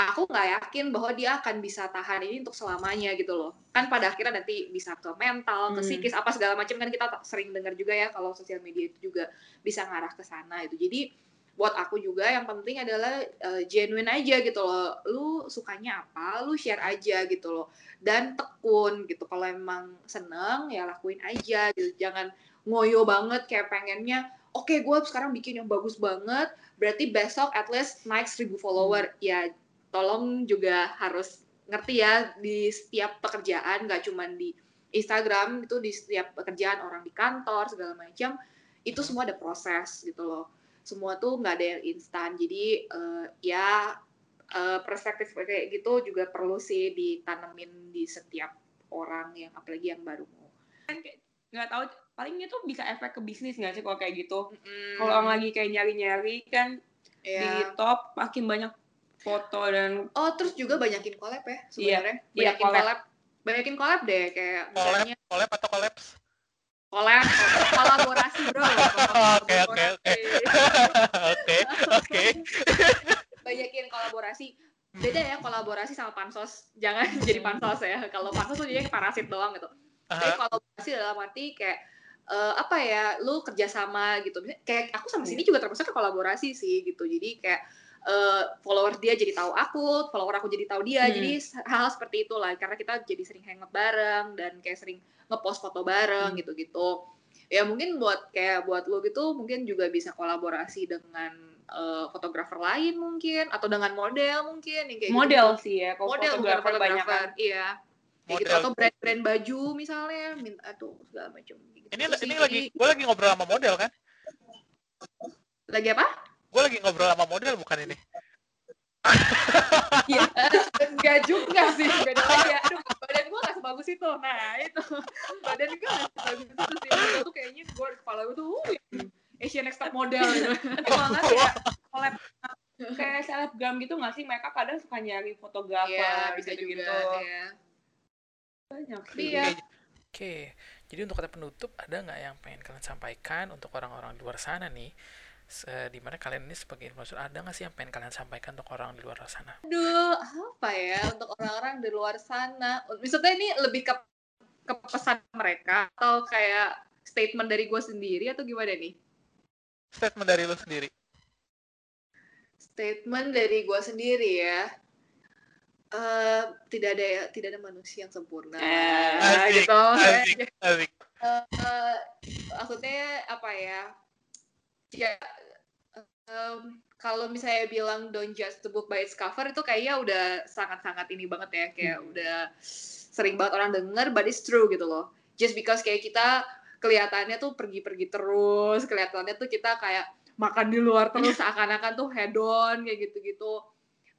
aku nggak yakin bahwa dia akan bisa tahan ini untuk selamanya gitu loh. Kan pada akhirnya nanti bisa ke mental ke hmm. psikis apa segala macam kan kita sering dengar juga ya kalau sosial media itu juga bisa ngarah ke sana itu jadi buat aku juga yang penting adalah uh, genuine aja gitu loh. Lu sukanya apa lu share aja gitu loh. Dan tekun gitu. Kalau emang seneng ya lakuin aja gitu. Jangan ngoyo banget kayak pengennya oke okay, gue sekarang bikin yang bagus banget berarti besok at least naik seribu follower. Hmm. ya tolong juga harus ngerti ya di setiap pekerjaan nggak cuma di Instagram itu di setiap pekerjaan orang di kantor segala macam itu hmm. semua ada proses gitu loh semua tuh nggak ada yang instan jadi uh, ya uh, perspektif kayak gitu juga perlu sih ditanemin di setiap orang yang apalagi yang baru mau nggak tahu paling itu bisa efek ke bisnis nggak sih kalau kayak gitu mm. kalau lagi kayak nyari-nyari kan yeah. di top makin banyak foto dan oh terus juga banyakin collab ya sebenarnya. yeah. banyakin yeah, collab. collab. Banyakin collab deh kayak misalnya collab atau collabs collab kolaborasi bro. Oke oke oke. Oke oke. Banyakin kolaborasi. Beda ya kolaborasi sama pansos. Jangan jadi pansos ya. Kalau pansos tuh jadi parasit doang gitu. Tapi kolaborasi dalam arti kayak uh, apa ya lu kerjasama gitu. Kayak aku sama sini juga termasuk ke kolaborasi sih gitu. Jadi kayak uh, follower dia jadi tahu aku, follower aku jadi tahu dia. Hmm. Jadi hal, hal seperti itulah karena kita jadi sering hangout bareng dan kayak sering ngepost foto bareng hmm. gitu-gitu. Ya mungkin buat kayak buat lo gitu mungkin juga bisa kolaborasi dengan uh, fotografer lain mungkin atau dengan model mungkin yang kayak model gitu. sih ya kalau model fotografer banyak kan iya kayak gitu atau brand-brand baju misalnya minta atau segala macam gitu ini ini lagi gue lagi ngobrol sama model kan lagi apa gue lagi ngobrol sama model bukan ini Iya, enggak juga sih, beda lagi ya. Aduh, badan gue gak sebagus itu. Nah, itu. Badan gue gak sebagus itu sih. Gue tuh kayaknya gue, kepala gue tuh, uh, Asian Next Top Model gitu. Malah kayak collab kayak selebgram gitu gak sih? Mereka kadang suka nyari fotografer yeah, bisa gitu. juga, ya. Banyak sih. Iya. Oke, jadi untuk kata penutup, ada nggak yang pengen kalian sampaikan untuk orang-orang di luar sana nih? Di mana kalian ini sebagai influencer ada nggak sih yang pengen kalian sampaikan untuk orang di luar sana? Aduh, apa ya untuk orang-orang di luar sana? Maksudnya ini lebih ke ke pesan mereka atau kayak statement dari gue sendiri atau gimana nih? Statement dari lo sendiri. Statement dari gue sendiri ya. Uh, tidak ada tidak ada manusia yang sempurna eh, asik, gitu asik, asik. Uh, maksudnya apa ya ya um, kalau misalnya bilang don't judge the book by its cover itu kayaknya udah sangat-sangat ini banget ya kayak hmm. udah sering banget orang denger but it's true gitu loh just because kayak kita kelihatannya tuh pergi-pergi terus kelihatannya tuh kita kayak makan di luar terus seakan-akan tuh hedon kayak gitu-gitu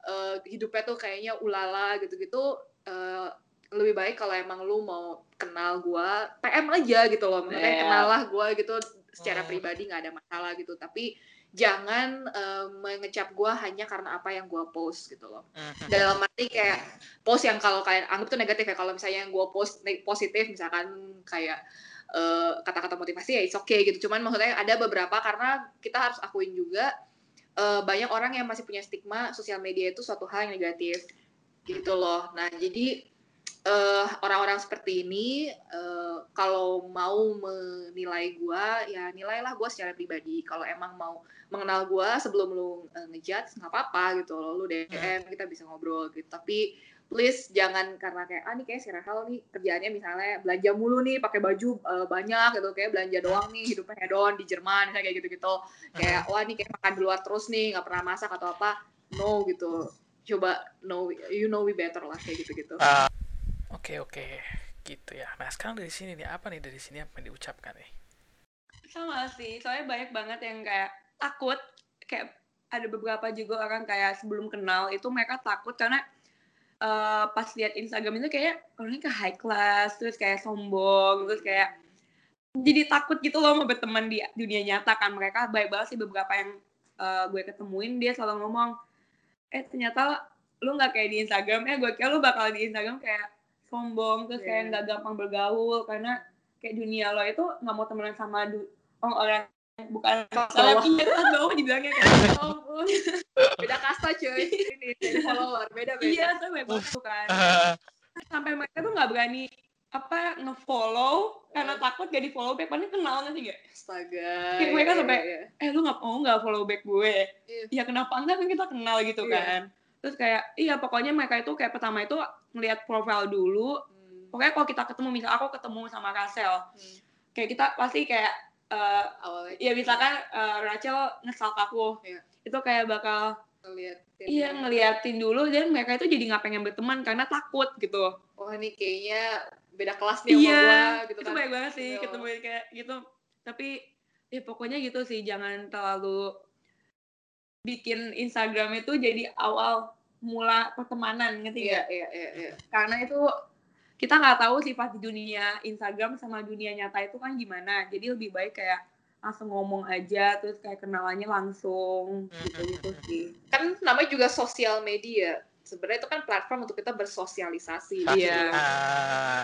uh, hidupnya tuh kayaknya ulala gitu-gitu uh, lebih baik kalau emang lu mau kenal gua PM aja gitu loh yeah. kenal lah gua gitu secara oh. pribadi nggak ada masalah gitu tapi jangan uh, mengecap gue hanya karena apa yang gue post gitu loh. Dalam arti kayak post yang kalau kalian anggap itu negatif ya kalau misalnya yang gue post positif misalkan kayak uh, kata-kata motivasi ya it's okay gitu. Cuman maksudnya ada beberapa karena kita harus akuin juga uh, banyak orang yang masih punya stigma sosial media itu suatu hal yang negatif gitu loh. Nah jadi orang orang-orang seperti ini uh, kalau mau menilai gue ya nilailah gue secara pribadi. Kalau emang mau mengenal gue sebelum lu uh, ngejudge nggak apa-apa gitu loh. Lu DM kita bisa ngobrol gitu. Tapi please jangan karena kayak ah nih kayak si Rahel nih kerjaannya misalnya belanja mulu nih pakai baju uh, banyak gitu. Kayak belanja doang nih hidupnya hedon di Jerman misalnya kayak gitu-gitu. Kayak wah nih kayak makan di luar terus nih nggak pernah masak atau apa. No gitu. Coba know you know we better lah kayak gitu-gitu. Uh, oke oke. Gitu ya. Nah sekarang dari sini nih apa nih dari sini apa yang diucapkan nih? Sama sih. Soalnya banyak banget yang kayak takut. Kayak ada beberapa juga orang kayak sebelum kenal itu mereka takut karena uh, pas lihat Instagram itu kayak orangnya ke high class terus kayak sombong terus kayak jadi takut gitu loh mau berteman di dunia nyata kan. Mereka baik banget sih beberapa yang uh, gue ketemuin dia selalu ngomong eh ternyata lu nggak kayak di Instagram. Eh gue kira lu bakal di Instagram kayak sombong terus kayak iya. nggak gampang bergaul karena kayak dunia lo itu nggak mau temenan sama orang-orang bukan salah iya kan bawah dibilangnya kayak oh, beda kasta cuy. Ini follower beda beda. Iya tuh memang kan. Sampai mereka tuh nggak berani apa ngefollow karena takut gak di follow back. Padahal kenal nanti gak astaga kayak mereka sampai iya, iya. eh lu nggak mau nggak follow back gue. Iya. ya kenapa enggak kan kita kenal gitu iya. kan. Terus kayak iya pokoknya mereka itu kayak pertama itu ngelihat profile dulu hmm. pokoknya kalau kita ketemu misal aku ketemu sama Rasel hmm. kayak kita pasti kayak uh, awalnya ya misalkan uh, Rachel ngesal aku yeah. itu kayak bakal ngeliatin iya ngeliatin dulu dan mereka itu jadi nggak pengen berteman karena takut gitu wah oh, ini kayaknya beda kelas nih iya, sama gua gitu itu kan. baik banget sih gitu. ketemu kayak gitu tapi ya pokoknya gitu sih jangan terlalu bikin Instagram itu jadi awal mula pertemanan gitu ya iya, iya, iya. karena itu kita nggak tahu sifat di dunia Instagram sama dunia nyata itu kan gimana. Jadi lebih baik kayak langsung ngomong aja terus kayak kenalannya langsung gitu gitu sih. Kan namanya juga sosial media. Sebenarnya itu kan platform untuk kita bersosialisasi iya. uh,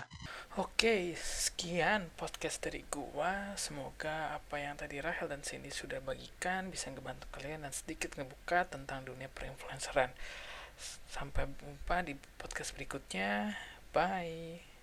oke okay, sekian podcast dari gua. Semoga apa yang tadi Rahel dan Cindy sudah bagikan bisa ngebantu kalian dan sedikit ngebuka tentang dunia perinfluenceran sampai jumpa di podcast berikutnya Bye.